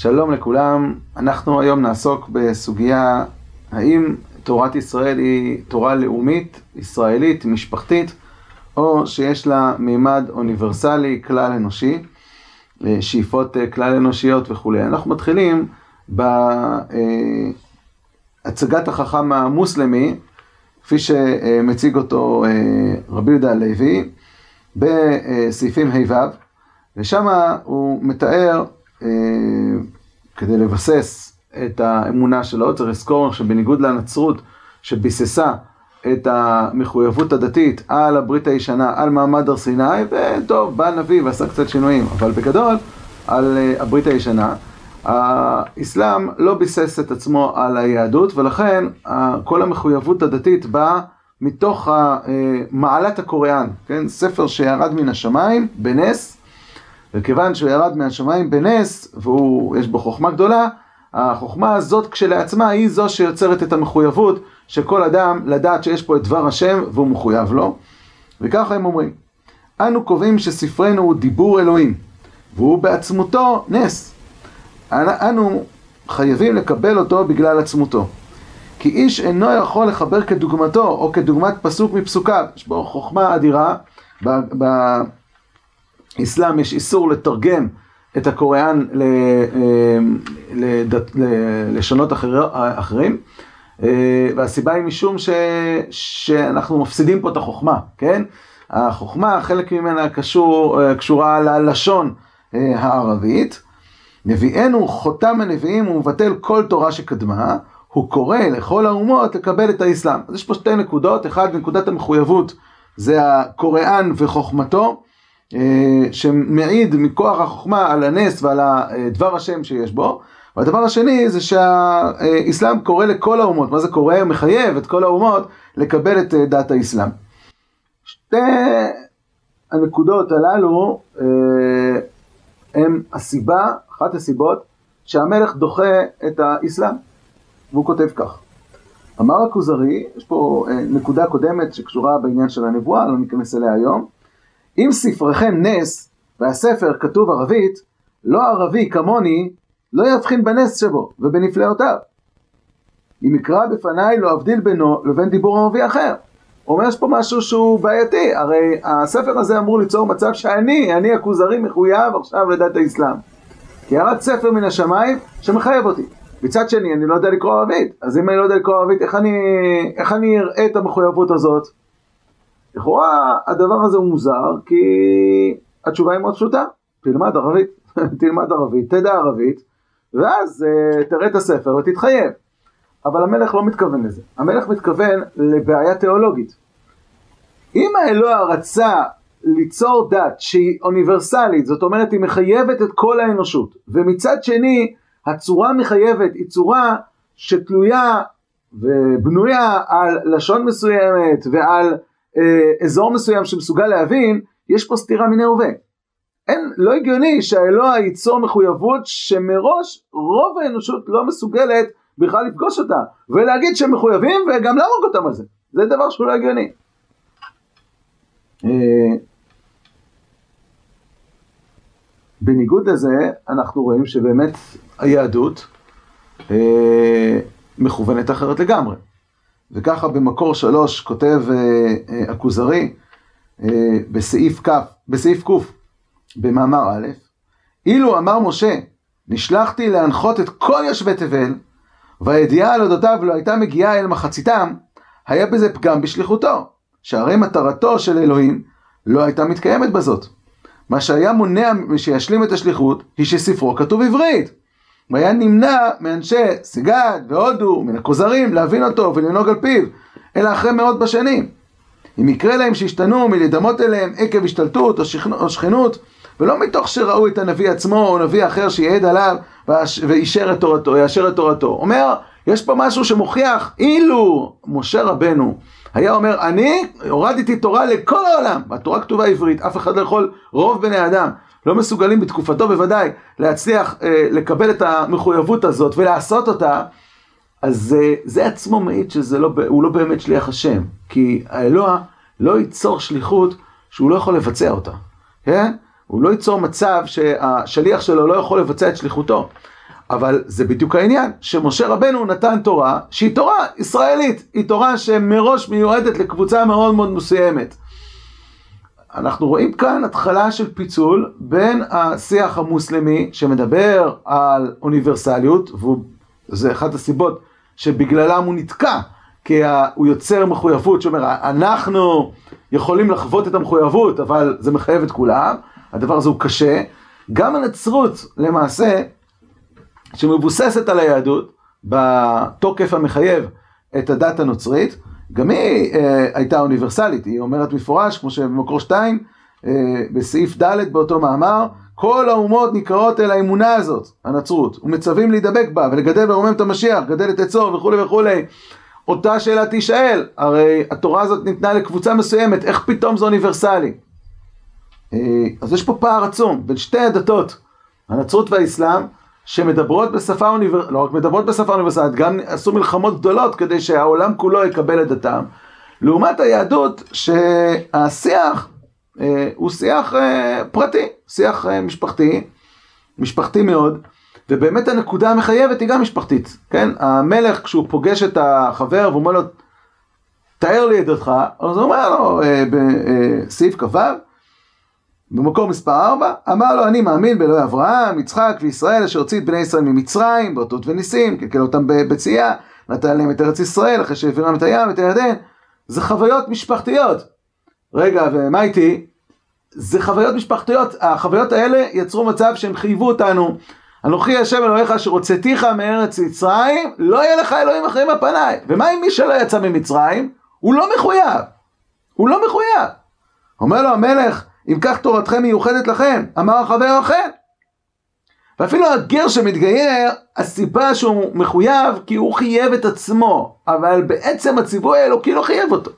שלום לכולם, אנחנו היום נעסוק בסוגיה האם תורת ישראל היא תורה לאומית, ישראלית, משפחתית, או שיש לה מימד אוניברסלי, כלל אנושי, שאיפות כלל אנושיות וכולי. אנחנו מתחילים בהצגת החכם המוסלמי, כפי שמציג אותו רבי יהודה הלוי, בסעיפים ה' ו', ושם הוא מתאר כדי לבסס את האמונה שלו, צריך לזכור שבניגוד לנצרות שביססה את המחויבות הדתית על הברית הישנה, על מעמד הר סיני, וטוב, בא נביא ועשה קצת שינויים, אבל בגדול, על הברית הישנה, האסלאם לא ביסס את עצמו על היהדות, ולכן כל המחויבות הדתית באה מתוך מעלת הקוריאן, כן? ספר שירד מן השמיים בנס, וכיוון שהוא ירד מהשמיים בנס, ויש בו חוכמה גדולה, החוכמה הזאת כשלעצמה היא זו שיוצרת את המחויבות של כל אדם לדעת שיש פה את דבר השם והוא מחויב לו. וככה הם אומרים, אנו קובעים שספרנו הוא דיבור אלוהים, והוא בעצמותו נס. אנו חייבים לקבל אותו בגלל עצמותו. כי איש אינו יכול לחבר כדוגמתו או כדוגמת פסוק מפסוקיו. יש בו חוכמה אדירה. באסלאם יש איסור לתרגם את הקוריאן ללשונות אחרים, והסיבה היא משום ש... שאנחנו מפסידים פה את החוכמה, כן? החוכמה, חלק ממנה קשור, קשורה ללשון הערבית. נביאנו חותם הנביאים הוא מבטל כל תורה שקדמה, הוא קורא לכל האומות לקבל את האסלאם. אז יש פה שתי נקודות, אחד נקודת המחויבות זה הקוראן וחוכמתו, שמעיד מכוח החוכמה על הנס ועל דבר השם שיש בו, והדבר השני זה שהאסלאם קורא לכל האומות, מה זה קורא? מחייב את כל האומות לקבל את דת האסלאם. שתי הנקודות הללו הם הסיבה, אחת הסיבות, שהמלך דוחה את האסלאם, והוא כותב כך. אמר הכוזרי, יש פה נקודה קודמת שקשורה בעניין של הנבואה, לא ניכנס אליה היום, אם ספריכם נס, והספר כתוב ערבית, לא ערבי כמוני, לא יבחין בנס שבו ובנפלאותיו. אם יקרא בפניי לא אבדיל בינו לבין דיבור ערבי אחר. הוא אומר יש פה משהו שהוא בעייתי, הרי הספר הזה אמור ליצור מצב שאני, אני הכוזרי מחויב עכשיו לדת האסלאם. כי ירד ספר מן השמיים שמחייב אותי. מצד שני, אני לא יודע לקרוא ערבית, אז אם אני לא יודע לקרוא ערבית, איך אני, איך אני אראה את המחויבות הזאת? לכאורה הדבר הזה הוא מוזר, כי התשובה היא מאוד פשוטה, תלמד ערבית, תלמד ערבית, תדע ערבית, ואז uh, תראה את הספר ותתחייב. אבל המלך לא מתכוון לזה, המלך מתכוון לבעיה תיאולוגית. אם האלוה רצה ליצור דת שהיא אוניברסלית, זאת אומרת היא מחייבת את כל האנושות, ומצד שני הצורה מחייבת היא צורה שתלויה ובנויה על לשון מסוימת ועל אה, אזור מסוים שמסוגל להבין, יש פה סתירה מיניה וביה. אין, לא הגיוני שהאלוה ייצור מחויבות שמראש רוב האנושות לא מסוגלת בכלל לפגוש אותה, ולהגיד שהם מחויבים וגם להרוג אותם על זה. זה דבר שהוא לא הגיוני. אה, בניגוד לזה, אנחנו רואים שבאמת היהדות אה, מכוונת אחרת לגמרי. וככה במקור שלוש כותב הכוזרי בסעיף כ', בסעיף ק', במאמר א', אילו אמר משה, נשלחתי להנחות את כל יושבי תבל, והידיעה על אודותיו לא הייתה מגיעה אל מחציתם, היה בזה פגם בשליחותו, שהרי מטרתו של אלוהים לא הייתה מתקיימת בזאת. מה שהיה מונע שישלים את השליחות, היא שספרו כתוב עברית. והיה נמנע מאנשי סגד והודו, מן הכוזרים, להבין אותו ולנהוג על פיו, אלא אחרי מאות בשנים. אם יקרה להם שישתנו מלהידמות אליהם עקב השתלטות או שכנות, ולא מתוך שראו את הנביא עצמו או נביא אחר שיעד עליו ואישר את תורתו, יאשר את תורתו. אומר, יש פה משהו שמוכיח, אילו משה רבנו היה אומר, אני הורדתי תורה לכל העולם, והתורה כתובה עברית, אף אחד לא יכול, רוב בני אדם, לא מסוגלים בתקופתו בוודאי להצליח אה, לקבל את המחויבות הזאת ולעשות אותה, אז אה, זה עצמו מעיד שהוא לא, לא באמת שליח השם, כי האלוה לא ייצור שליחות שהוא לא יכול לבצע אותה, כן? הוא לא ייצור מצב שהשליח שלו לא יכול לבצע את שליחותו. אבל זה בדיוק העניין, שמשה רבנו נתן תורה שהיא תורה ישראלית, היא תורה שמראש מיועדת לקבוצה מאוד מאוד מסוימת. אנחנו רואים כאן התחלה של פיצול בין השיח המוסלמי שמדבר על אוניברסליות, וזה אחת הסיבות שבגללם הוא נתקע, כי הוא יוצר מחויבות שאומר, אנחנו יכולים לחוות את המחויבות, אבל זה מחייב את כולם, הדבר הזה הוא קשה. גם הנצרות למעשה, שמבוססת על היהדות, בתוקף המחייב את הדת הנוצרית, גם היא אה, הייתה אוניברסלית, היא אומרת מפורש, כמו שבמקור 2, אה, בסעיף ד' באותו מאמר, כל האומות נקראות אל האמונה הזאת, הנצרות, ומצווים להידבק בה ולגדל ורומם את המשיח, גדל את עצו וכולי וכולי. אותה שאלה תישאל, הרי התורה הזאת ניתנה לקבוצה מסוימת, איך פתאום זה אוניברסלי? אה, אז יש פה פער עצום בין שתי הדתות, הנצרות והאסלאם, שמדברות בשפה אוניברסלית, לא רק מדברות בשפה אוניברסלית, גם עשו מלחמות גדולות כדי שהעולם כולו יקבל את דתם. לעומת היהדות, שהשיח אה, הוא שיח אה, פרטי, שיח אה, משפחתי, משפחתי מאוד, ובאמת הנקודה המחייבת היא גם משפחתית, כן? המלך כשהוא פוגש את החבר והוא אומר לו, תאר לי את דתך, אז הוא אומר לו אה, בסעיף כ"ו, במקור מספר 4, אמר לו אני מאמין באלוהי אברהם, יצחק וישראל אשר הוציא את בני ישראל ממצרים, באותות וניסים, קלקל אותם בצייה, נתן להם את ארץ ישראל אחרי שהעבירם את הים ואת הירדן, זה חוויות משפחתיות. רגע, ומה איתי? זה חוויות משפחתיות, החוויות האלה יצרו מצב שהם חייבו אותנו. אנוכי השם אלוהיך אשר הוצאתיך מארץ מצרים, לא יהיה לך אלוהים אחרים על פניי. ומה עם מי שלא יצא ממצרים? הוא לא מחויב. הוא לא מחויב. אומר לו המלך, אם כך תורתכם מיוחדת לכם, אמר החבר אכן. ואפילו הגר שמתגייר, הסיבה שהוא מחויב, כי הוא חייב את עצמו, אבל בעצם הציווי האלוקי לא חייב אותו.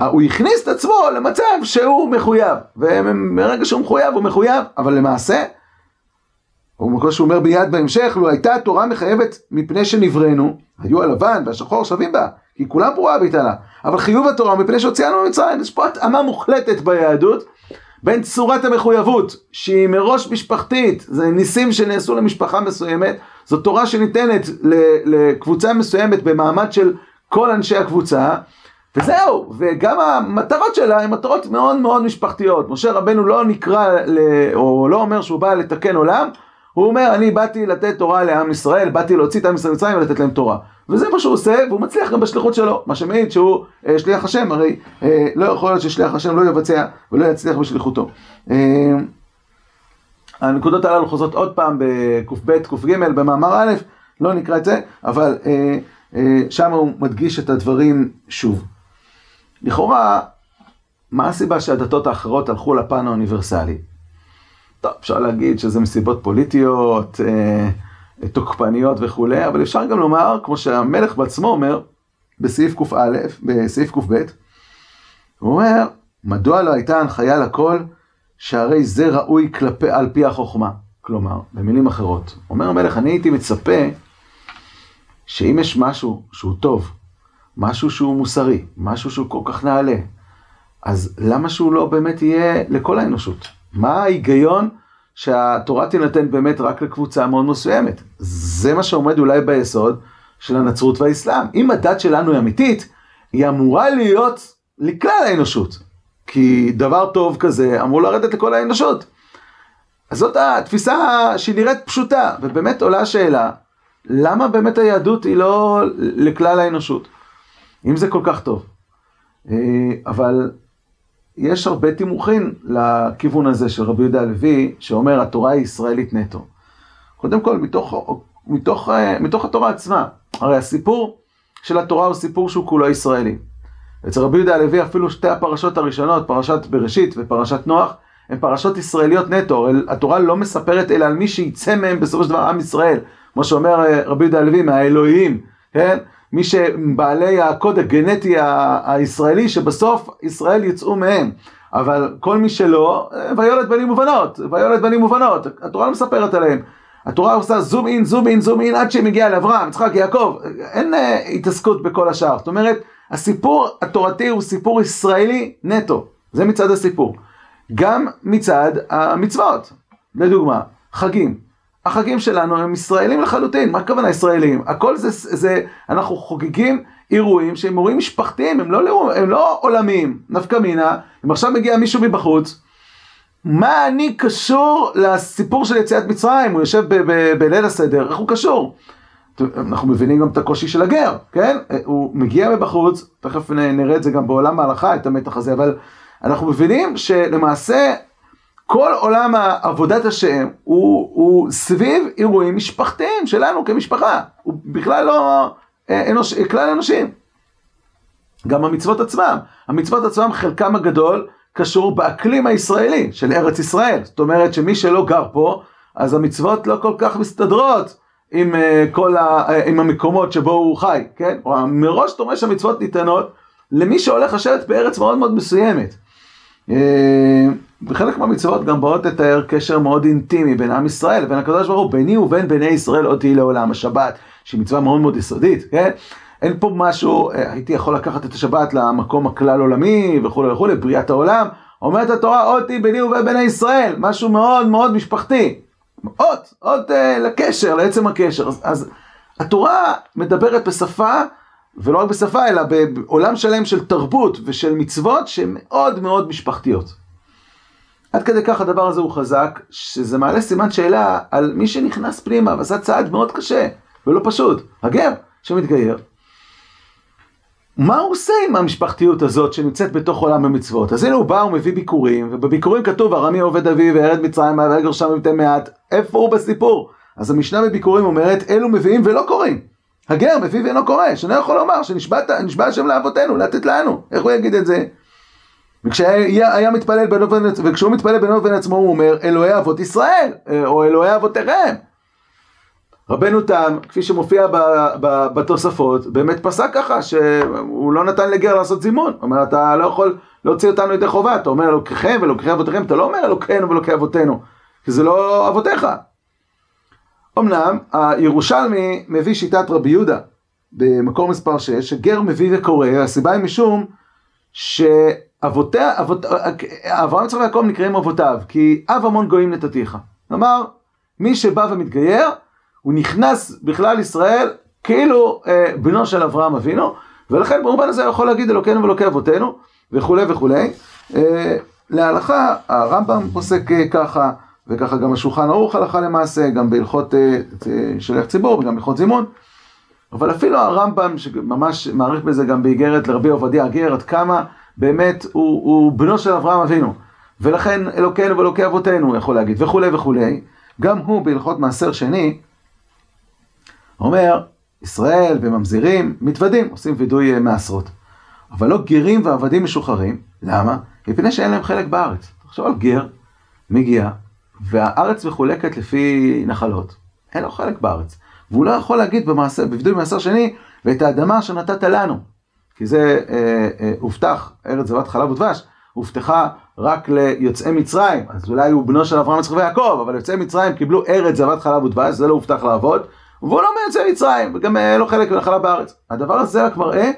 הוא הכניס את עצמו למצב שהוא מחויב, ומרגע שהוא מחויב, הוא מחויב, אבל למעשה, כמו שהוא אומר ביד בהמשך, לו הייתה התורה מחייבת מפני שנבראנו, היו הלבן והשחור שווים בה, כי כולם פרועה ביטלה. אבל חיוב התורה מפני שהוציאנו ממצרים, יש פה התאמה מוחלטת ביהדות בין צורת המחויבות, שהיא מראש משפחתית, זה ניסים שנעשו למשפחה מסוימת, זו תורה שניתנת לקבוצה מסוימת במעמד של כל אנשי הקבוצה, וזהו, וגם המטרות שלה הן מטרות מאוד מאוד משפחתיות. משה רבנו לא נקרא, או לא אומר שהוא בא לתקן עולם, הוא אומר, אני באתי לתת תורה לעם ישראל, באתי להוציא את עם ישראל ממצרים ולתת להם תורה. וזה מה שהוא עושה, והוא מצליח גם בשליחות שלו, מה שמעיד שהוא אה, שליח השם, הרי אה, לא יכול להיות ששליח השם לא יבצע ולא יצליח בשליחותו. אה, הנקודות הללו חוזרות עוד פעם בק"ב, ק"ג, במאמר א', לא נקרא את זה, אבל אה, אה, שם הוא מדגיש את הדברים שוב. לכאורה, מה הסיבה שהדתות האחרות הלכו לפן האוניברסלי? טוב, אפשר להגיד שזה מסיבות פוליטיות, אה, תוקפניות וכולי, אבל אפשר גם לומר, כמו שהמלך בעצמו אומר, בסעיף קא, בסעיף קב, הוא אומר, מדוע לא הייתה הנחיה לכל, שהרי זה ראוי כלפי, על פי החוכמה. כלומר, במילים אחרות, אומר המלך, אני הייתי מצפה שאם יש משהו שהוא טוב, משהו שהוא מוסרי, משהו שהוא כל כך נעלה, אז למה שהוא לא באמת יהיה לכל האנושות? מה ההיגיון שהתורה תינתן באמת רק לקבוצה מאוד מסוימת? זה מה שעומד אולי ביסוד של הנצרות והאסלאם. אם הדת שלנו היא אמיתית, היא אמורה להיות לכלל האנושות. כי דבר טוב כזה אמור לרדת לכל האנושות. אז זאת התפיסה שהיא נראית פשוטה, ובאמת עולה השאלה, למה באמת היהדות היא לא לכלל האנושות? אם זה כל כך טוב. אה, אבל יש הרבה תימוכין לכיוון הזה של רבי יהודה הלוי, שאומר התורה היא ישראלית נטו. קודם כל, מתוך, מתוך, אה, מתוך התורה עצמה. הרי הסיפור של התורה הוא סיפור שהוא כולו ישראלי. אצל רבי יהודה הלוי אפילו שתי הפרשות הראשונות, פרשת בראשית ופרשת נוח, הן פרשות ישראליות נטו. התורה לא מספרת אלא על מי שיצא מהם בסופו של דבר עם ישראל. כמו שאומר אה, רבי יהודה הלוי, מהאלוהים, כן? מי שבעלי הקוד הגנטי הישראלי, שבסוף ישראל יצאו מהם. אבל כל מי שלא, ויולד בנים ובנות, ויולד בנים ובנות, התורה לא מספרת עליהם. התורה עושה זום אין, זום אין, זום אין, עד שמגיע לאברהם, יצחק, יעקב, אין uh, התעסקות בכל השאר. זאת אומרת, הסיפור התורתי הוא סיפור ישראלי נטו, זה מצד הסיפור. גם מצד המצוות, לדוגמה, חגים. החגים שלנו הם ישראלים לחלוטין, מה הכוונה ישראלים? הכל זה, זה, אנחנו חוגגים אירועים שהם אירועים משפחתיים, הם לא, הם לא עולמיים, נפקא מינה, אם עכשיו מגיע מישהו מבחוץ, מה אני קשור לסיפור של יציאת מצרים, הוא יושב בליל הסדר, איך הוא קשור? אנחנו מבינים גם את הקושי של הגר, כן? הוא מגיע מבחוץ, תכף נראה את זה גם בעולם ההלכה, את המתח הזה, אבל אנחנו מבינים שלמעשה כל עולם עבודת השם הוא, הוא סביב אירועים משפחתיים שלנו כמשפחה, הוא בכלל לא אה, אנוש, כלל אנושים. גם המצוות עצמם, המצוות עצמם חלקם הגדול קשור באקלים הישראלי של ארץ ישראל, זאת אומרת שמי שלא גר פה, אז המצוות לא כל כך מסתדרות עם אה, כל ה, אה, עם המקומות שבו הוא חי, כן? מראש אתה אומר שהמצוות ניתנות למי שהולך לשבת בארץ מאוד מאוד מסוימת. וחלק מהמצוות גם באות לתאר קשר מאוד אינטימי בין עם ישראל לבין הקדוש ברוך הוא, ביני ובין בני ישראל עוד תהי לעולם השבת, שהיא מצווה מאוד מאוד יסודית, כן? אין פה משהו, אה, הייתי יכול לקחת את השבת למקום הכלל עולמי וכולי וכולי, בריאת העולם, אומרת התורה עוד תהי ביני ובין בני ישראל, משהו מאוד מאוד משפחתי, עוד, עוד uh, לקשר, לעצם הקשר, אז, אז התורה מדברת בשפה ולא רק בשפה, אלא בעולם שלם של תרבות ושל מצוות שהן מאוד מאוד משפחתיות. עד כדי כך הדבר הזה הוא חזק, שזה מעלה סימן שאלה על מי שנכנס פנימה ועשה צעד מאוד קשה ולא פשוט, הגר שמתגייר. מה הוא עושה עם המשפחתיות הזאת שנמצאת בתוך עולם המצוות? אז הנה הוא בא ומביא ביקורים, ובביקורים כתוב ארמי עובד אבי וירד מצרים ויגר שם ומתן מעט, איפה הוא בסיפור? אז המשנה בביקורים אומרת, אלו מביאים ולא קוראים. הגר מביא ואינו קורא, שאינו יכול לומר שנשבע השם לאבותינו, לתת לנו, איך הוא יגיד את זה? וכשהיה מתפלל בינו ובין עצמו, וכשהוא מתפלל בינו ובין עצמו הוא אומר אלוהי אבות ישראל, או אלוהי אבותיכם. רבנו תם, כפי שמופיע בתוספות, באמת פסק ככה, שהוא לא נתן לגר לעשות זימון. הוא אומר, אתה לא יכול להוציא אותנו ידי חובה, אתה אומר אלוקיכם ואלוקי אבותיכם, אתה לא אומר אלוקינו ואלוקי אבותינו, כי זה לא אבותיך. אמנם, הירושלמי מביא שיטת רבי יהודה, במקור מספר 6, שגר מביא וקורא, הסיבה היא משום ש... אבותיה, אבות, אברהם יצחק ויעקב נקראים אבותיו, כי אב המון גויים נתתיך. כלומר, מי שבא ומתגייר, הוא נכנס בכלל ישראל כאילו אה, בנו של אברהם אבינו, ולכן במובן הזה הוא יכול להגיד אלוקינו ואלוקי אבותינו, וכולי וכולי. אה, להלכה, הרמב"ם פוסק אה, ככה, וככה גם השולחן ערוך הלכה למעשה, גם בהלכות אה, אה, שליח ציבור וגם בהלכות זימון. אבל אפילו הרמב"ם, שממש מעריך בזה גם באיגרת לרבי עובדיה הגר, עד כמה באמת הוא, הוא בנו של אברהם אבינו, ולכן אלוקינו ואלוקי אבותינו, הוא יכול להגיד, וכולי וכולי. גם הוא בהלכות מעשר שני, אומר, ישראל וממזירים מתוודים, עושים וידוי אה, מעשרות. אבל לא גרים ועבדים משוחררים, למה? מפני שאין להם חלק בארץ. תחשוב על גר, מגיע, והארץ מחולקת לפי נחלות, אין לו חלק בארץ. והוא לא יכול להגיד במעשר, בווידוי מעשר שני, ואת האדמה שנתת לנו. כי זה אה, אה, הובטח, ארץ זבת חלב ודבש, הובטחה רק ליוצאי מצרים, אז אולי הוא בנו של אברהם, יצחק ויעקב, אבל יוצאי מצרים קיבלו ארץ זבת חלב ודבש, זה לא הובטח לעבוד, והוא לא מיוצאי מצרים, וגם אין אה, לו חלק מהחלב בארץ. הדבר הזה רק מראה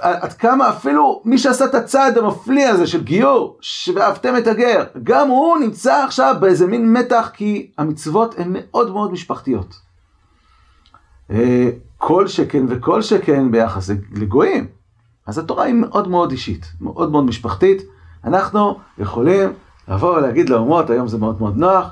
עד כמה אפילו מי שעשה את הצעד המפליא הזה של גיור, ואהבתם את הגר, גם הוא נמצא עכשיו באיזה מין מתח, כי המצוות הן מאוד מאוד משפחתיות. אה, כל שכן וכל שכן ביחס לגויים. אז התורה היא מאוד מאוד אישית, מאוד מאוד משפחתית. אנחנו יכולים לבוא ולהגיד לאומות, היום זה מאוד מאוד נוח,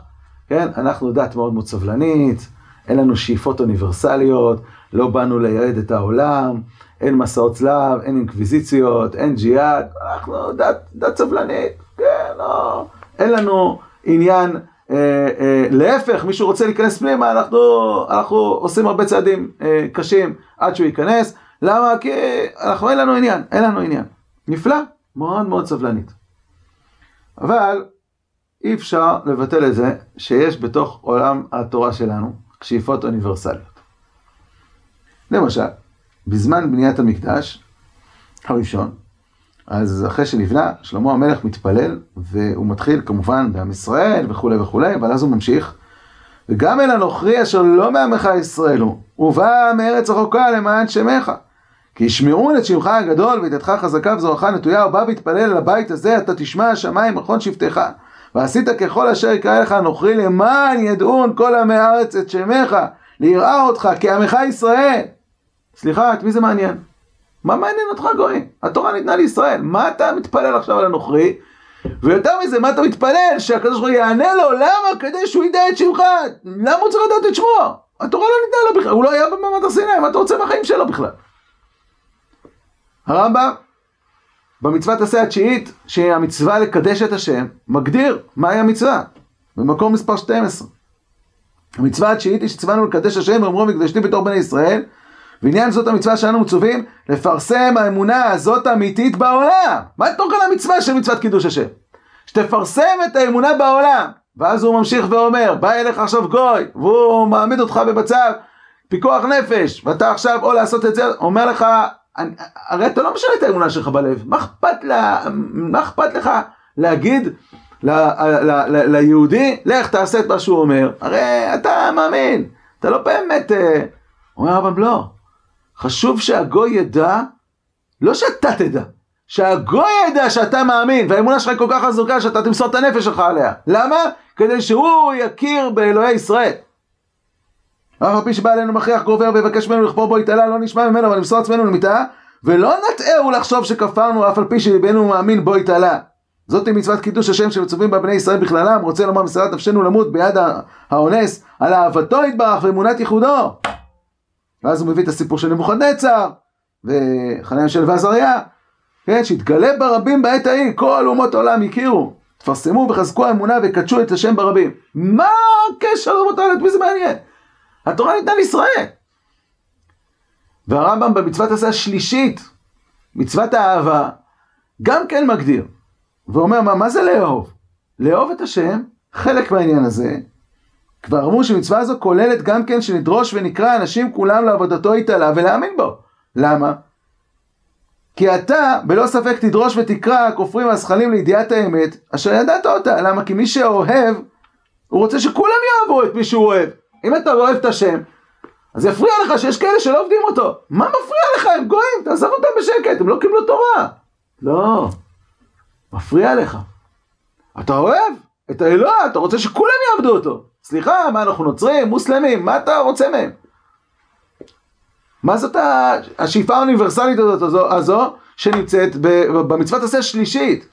כן? אנחנו דת מאוד מאוד סבלנית, אין לנו שאיפות אוניברסליות, לא באנו לייעד את העולם, אין מסעות צלב, אין אינקוויזיציות, אין ג'יהאד, אנחנו דת, דת סבלנית, כן, לא, אין לנו עניין אה, אה, להפך, מישהו רוצה להיכנס פנימה, אנחנו, אנחנו עושים הרבה צעדים אה, קשים עד שהוא ייכנס. למה? כי אנחנו אין לנו עניין, אין לנו עניין. נפלא, מאוד מאוד סבלנית. אבל אי אפשר לבטל את זה שיש בתוך עולם התורה שלנו שאיפות אוניברסליות. למשל, בזמן בניית המקדש הראשון, אז אחרי שנבנה, שלמה המלך מתפלל, והוא מתחיל כמובן בעם ישראל וכולי וכולי, אבל אז הוא ממשיך. וגם אל הנוכרי אשר לא מעמך ישראל הוא, ובא מארץ רחוקה למען שמך. כי ישמעון את שמך הגדול וידתך חזקה וזרועך נטויה, ובא והתפלל אל הבית הזה, אתה תשמע השמיים מכון שבטך. ועשית ככל אשר יקרא לך נוכרי למען ידעון כל עמי הארץ את שמך, ליראה אותך כעמך ישראל. סליחה, את מי זה מעניין? מה מעניין אותך גויים? התורה ניתנה לישראל, מה אתה מתפלל עכשיו על הנוכרי? ויותר מזה, מה אתה מתפלל? שהקדוש ברוך הוא יענה לו, למה? כדי שהוא ידע את שמך, למה הוא צריך לדעת את שמו? התורה לא ניתנה לו בכלל, הוא לא היה במעמד הר מה אתה רוצה מהחיים שלו בכלל? הרמב"ם, במצוות עשה התשיעית, שהיא המצווה לקדש את השם, מגדיר מהי המצווה, במקום מספר 12. המצווה התשיעית היא שצווינו לקדש השם ואומרו מקדשתי בתור בני ישראל, ועניין זאת המצווה שאנו מצווים, לפרסם האמונה הזאת אמיתית בעולם. מה תוכן המצווה של מצוות קידוש השם? שתפרסם את האמונה בעולם. ואז הוא ממשיך ואומר, בא אליך עכשיו גוי, והוא מעמיד אותך במצב פיקוח נפש, ואתה עכשיו או לעשות את זה, אומר לך, אני, הרי אתה לא משנה את האמונה שלך בלב, מה אכפת, לה, מה אכפת לך להגיד ל, ל, ל, ליהודי, לך תעשה את מה שהוא אומר, הרי אתה מאמין, אתה לא באמת, אה, אומר אבל לא, חשוב שהגוי ידע, לא שאתה תדע, שהגוי ידע שאתה מאמין, והאמונה שלך כל כך חזוקה שאתה תמסור את הנפש שלך עליה. למה? כדי שהוא יכיר באלוהי ישראל. אף על פי שבא עלינו מכריח גובר ויבקש ממנו לכפור בו יתעלה, לא נשמע ממנו, אבל נמסור עצמנו למיטה, ולא נטעהו לחשוב שכפרנו אף על פי שליבנו מאמין בו יתעלה. זאת היא מצוות קידוש השם שמצווים בה בני ישראל בכללם, רוצה לומר מסירת נפשנו למות ביד האונס, על אהבתו יתברך ואמונת ייחודו. ואז הוא מביא את הסיפור של נבוכדנצר, וחניה של ועזריה, כן, שהתגלה ברבים בעת ההיא, כל אומות העולם הכירו, תפרסמו וחזקו האמונה וקדשו את השם ברבים. מה הקשר לאומות העולם? את מי זה מעניין? התורה ניתנה לישראל. והרמב"ם במצוות עשה השלישית, מצוות האהבה, גם כן מגדיר, ואומר, מה, מה זה לאהוב? לאהוב את השם, חלק מהעניין הזה, כבר אמרו שמצווה הזו כוללת גם כן שנדרוש ונקרא אנשים כולם לעבודתו יתעלה ולהאמין בו. למה? כי אתה בלא ספק תדרוש ותקרא כופרים והזכלים לידיעת האמת אשר ידעת אותה. למה? כי מי שאוהב, הוא רוצה שכולם יאהבו את מי שהוא אוהב. אם אתה לא אוהב את השם, אז יפריע לך שיש כאלה שלא עובדים אותו. מה מפריע לך? הם גויים, תעזוב אותם בשקט, הם לא קיבלו תורה. לא, מפריע לך. אתה אוהב את האלוה, אתה רוצה שכולם יעבדו אותו. סליחה, מה אנחנו נוצרים, מוסלמים, מה אתה רוצה מהם? מה זאת השאיפה האוניברסלית הזאת הזו, הזו שנמצאת במצוות עשה השלישית?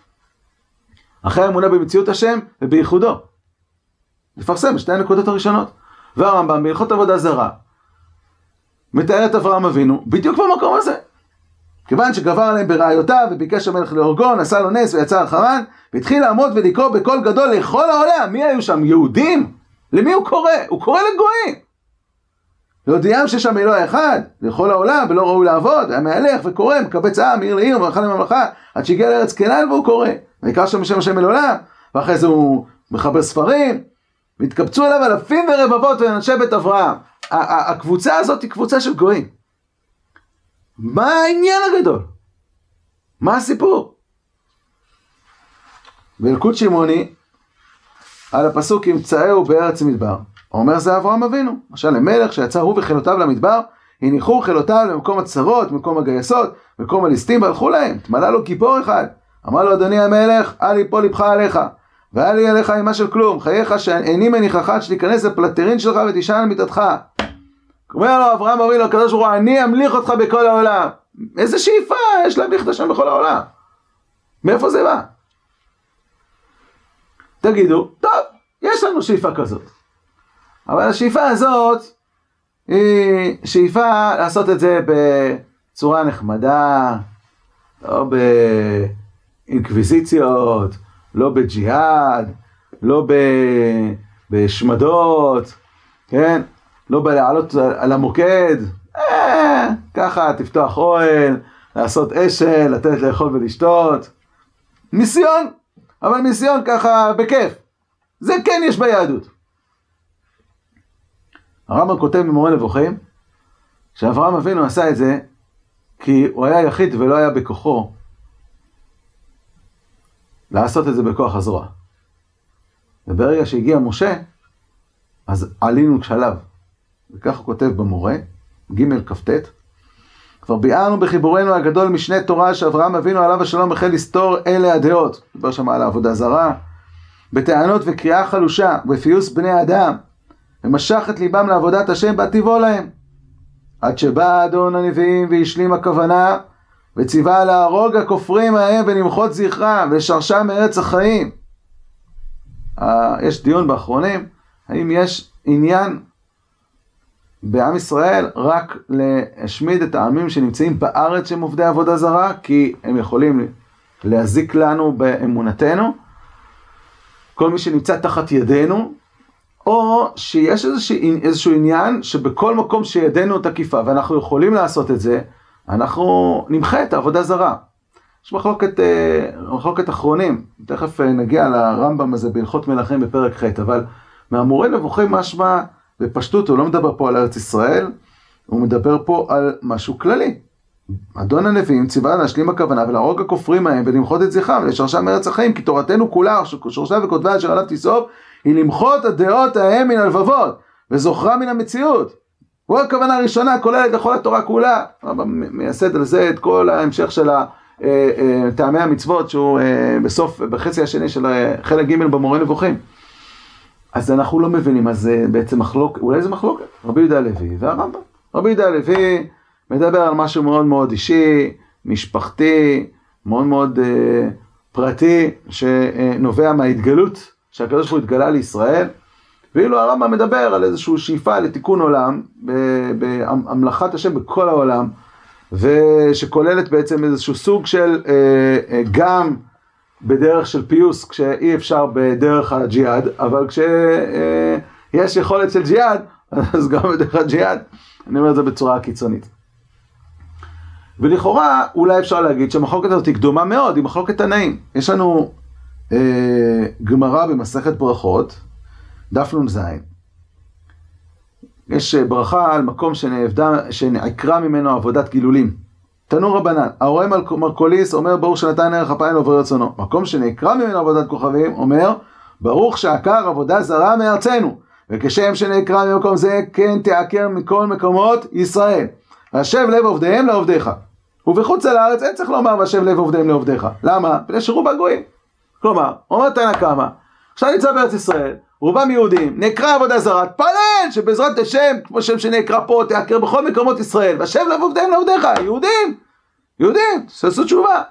אחרי האמונה במציאות השם ובייחודו. לפרסם שתי הנקודות הראשונות. והרמב"ם בהלכות עבודה זרה מתאר את אברהם אבינו בדיוק במקום הזה. כיוון שגבר עליהם בראיותיו וביקש המלך להורגו, נשא לו נס ויצא אחרן והתחיל לעמוד ולקרוא בקול גדול לכל העולם. מי היו שם? יהודים? למי הוא קורא? הוא קורא לגויים. להודיעם שיש שם אלוה אחד, לכל העולם, ולא ראוי לעבוד, היה מהלך וקורא, מקבץ עם, מעיר לעיר, ומלכה לממלכה, עד שהגיע לארץ כנען והוא קורא. ויקרא שם בשם השם אל עולם, ואחרי זה הוא מחבר ספרים, והתקבצו אליו אלפים ורבבות ואנשי בית אברהם. הקבוצה הזאת היא קבוצה של גויים. מה העניין הגדול? מה הסיפור? באלקוט שמעוני, על הפסוק ימצאהו בארץ מדבר. אומר זה אברהם אבינו. למשל למלך שיצא הוא וחילותיו למדבר, הניחו חילותיו למקום הצרות, מקום הגייסות, מקום הליסטים והלכו להם. התמלא לו גיבור אחד. אמר לו אדוני המלך, אל יפול לבך עליך. ואל יהיה לך עמה של כלום. חייך שאיני מניחך שתיכנס לפלטרין שלך ותישן על מיטתך. אומר לו אברהם אבינו הקדוש ברוך הוא, אני אמליך אותך בכל העולם. איזה שאיפה יש להמליך את השם בכל העולם. מאיפה זה בא? תגידו, טוב, יש לנו שאיפה כזאת. אבל השאיפה הזאת היא שאיפה לעשות את זה בצורה נחמדה, לא באינקוויזיציות, לא בג'יהאד, לא בשמדות, כן? לא בלעלות על המוקד, אה, ככה תפתוח אוהל, לעשות אשל, לתת לאכול ולשתות. מיסיון, אבל מיסיון ככה בכיף. זה כן יש ביהדות. הרמב"ם כותב במורה נבוכים, שאברהם אבינו עשה את זה כי הוא היה יחיד ולא היה בכוחו לעשות את זה בכוח הזרוע. וברגע שהגיע משה, אז עלינו כשלב. וכך הוא כותב במורה, ג' כ"ט, כבר ביארנו בחיבורנו הגדול משנה תורה שאברהם אבינו עליו השלום החל לסתור אלה הדעות. דיבר שם על העבודה זרה, בטענות וקריאה חלושה, ובפיוס בני אדם, ומשך את ליבם לעבודת השם בהטיבו להם. עד שבא אדון הנביאים והשלים הכוונה, וציווה להרוג הכופרים ההם ולמחות זכרם, ולשרשם מארץ החיים. יש דיון באחרונים, האם יש עניין בעם ישראל רק להשמיד את העמים שנמצאים בארץ שהם עובדי עבודה זרה, כי הם יכולים להזיק לנו באמונתנו, כל מי שנמצא תחת ידינו, או שיש איזשהו, איזשהו עניין שבכל מקום שידנו תקיפה ואנחנו יכולים לעשות את זה, אנחנו נמחה את העבודה זרה. יש מחלוקת, אה, מחלוקת אחרונים, תכף אה, נגיע לרמב"ם הזה בהלכות מלכים בפרק ח', אבל מהמורה נבוכים משמע בפשטות, הוא לא מדבר פה על ארץ ישראל, הוא מדבר פה על משהו כללי. אדון הנביאים ציווה להשלים הכוונה ולהרוג הכופרים ההם ולמחות את זכרם ולשרשם מארץ החיים כי תורתנו כולה שורשה וכותבה אשר עליו תיסוב היא למחות הדעות ההם מן הלבבות וזוכרה מן המציאות. הוא הכוונה הראשונה כוללת לכל התורה כולה. מייסד על זה את כל ההמשך של אה, אה, טעמי המצוות שהוא אה, בסוף, בחצי השני של חלק ג' במורה נבוכים. אז אנחנו לא מבינים, אז זה בעצם מחלוקת, אולי זה מחלוקת, רבי יהודה הלוי והרמב"ם. רבי יהודה הלוי מדבר על משהו מאוד מאוד אישי, משפחתי, מאוד מאוד אה, פרטי, שנובע מההתגלות שהקדוש ברוך הוא התגלה לישראל, ואילו הרמב"ם מדבר על איזושהי שאיפה לתיקון עולם, בהמלכת השם בכל העולם, ושכוללת בעצם איזשהו סוג של אה, אה, גם בדרך של פיוס, כשאי אפשר בדרך הג'יהאד, אבל כשיש אה, יכולת של ג'יהאד, אז גם בדרך הג'יהאד, אני אומר את זה בצורה קיצונית. ולכאורה אולי אפשר להגיד שהמחלוקת הזאת היא קדומה מאוד, היא מחלוקת תנאים. יש לנו אה, גמרא במסכת ברכות, דף נ"ז. יש אה, ברכה על מקום שנעקרה ממנו עבודת גילולים. תנו רבנן, הרואה מרקוליס אומר ברוך שנתן ערך אפיים לעובר רצונו. מקום שנעקרה ממנו עבודת כוכבים אומר ברוך שעקר עבודה זרה מארצנו. וכשם שנעקרה ממקום זה כן תעקר מכל מקומות ישראל. והשב לב עובדיהם לעובדיך. ובחוץ על הארץ אין צריך לומר והשב לב עובדיהם לעובדיך. למה? מפני שרוב הגויים. כלומר, אומר תנא קמא, עכשיו נמצא בארץ ישראל, רובם יהודים, נקרא עבודה זרה, תפלל שבעזרת השם, כמו שם שנקרא פה, תעקר בכל מקומות ישראל, והשב לב עובדיהם לעובדיך, יהודים, יהודים, תעשו תשובה.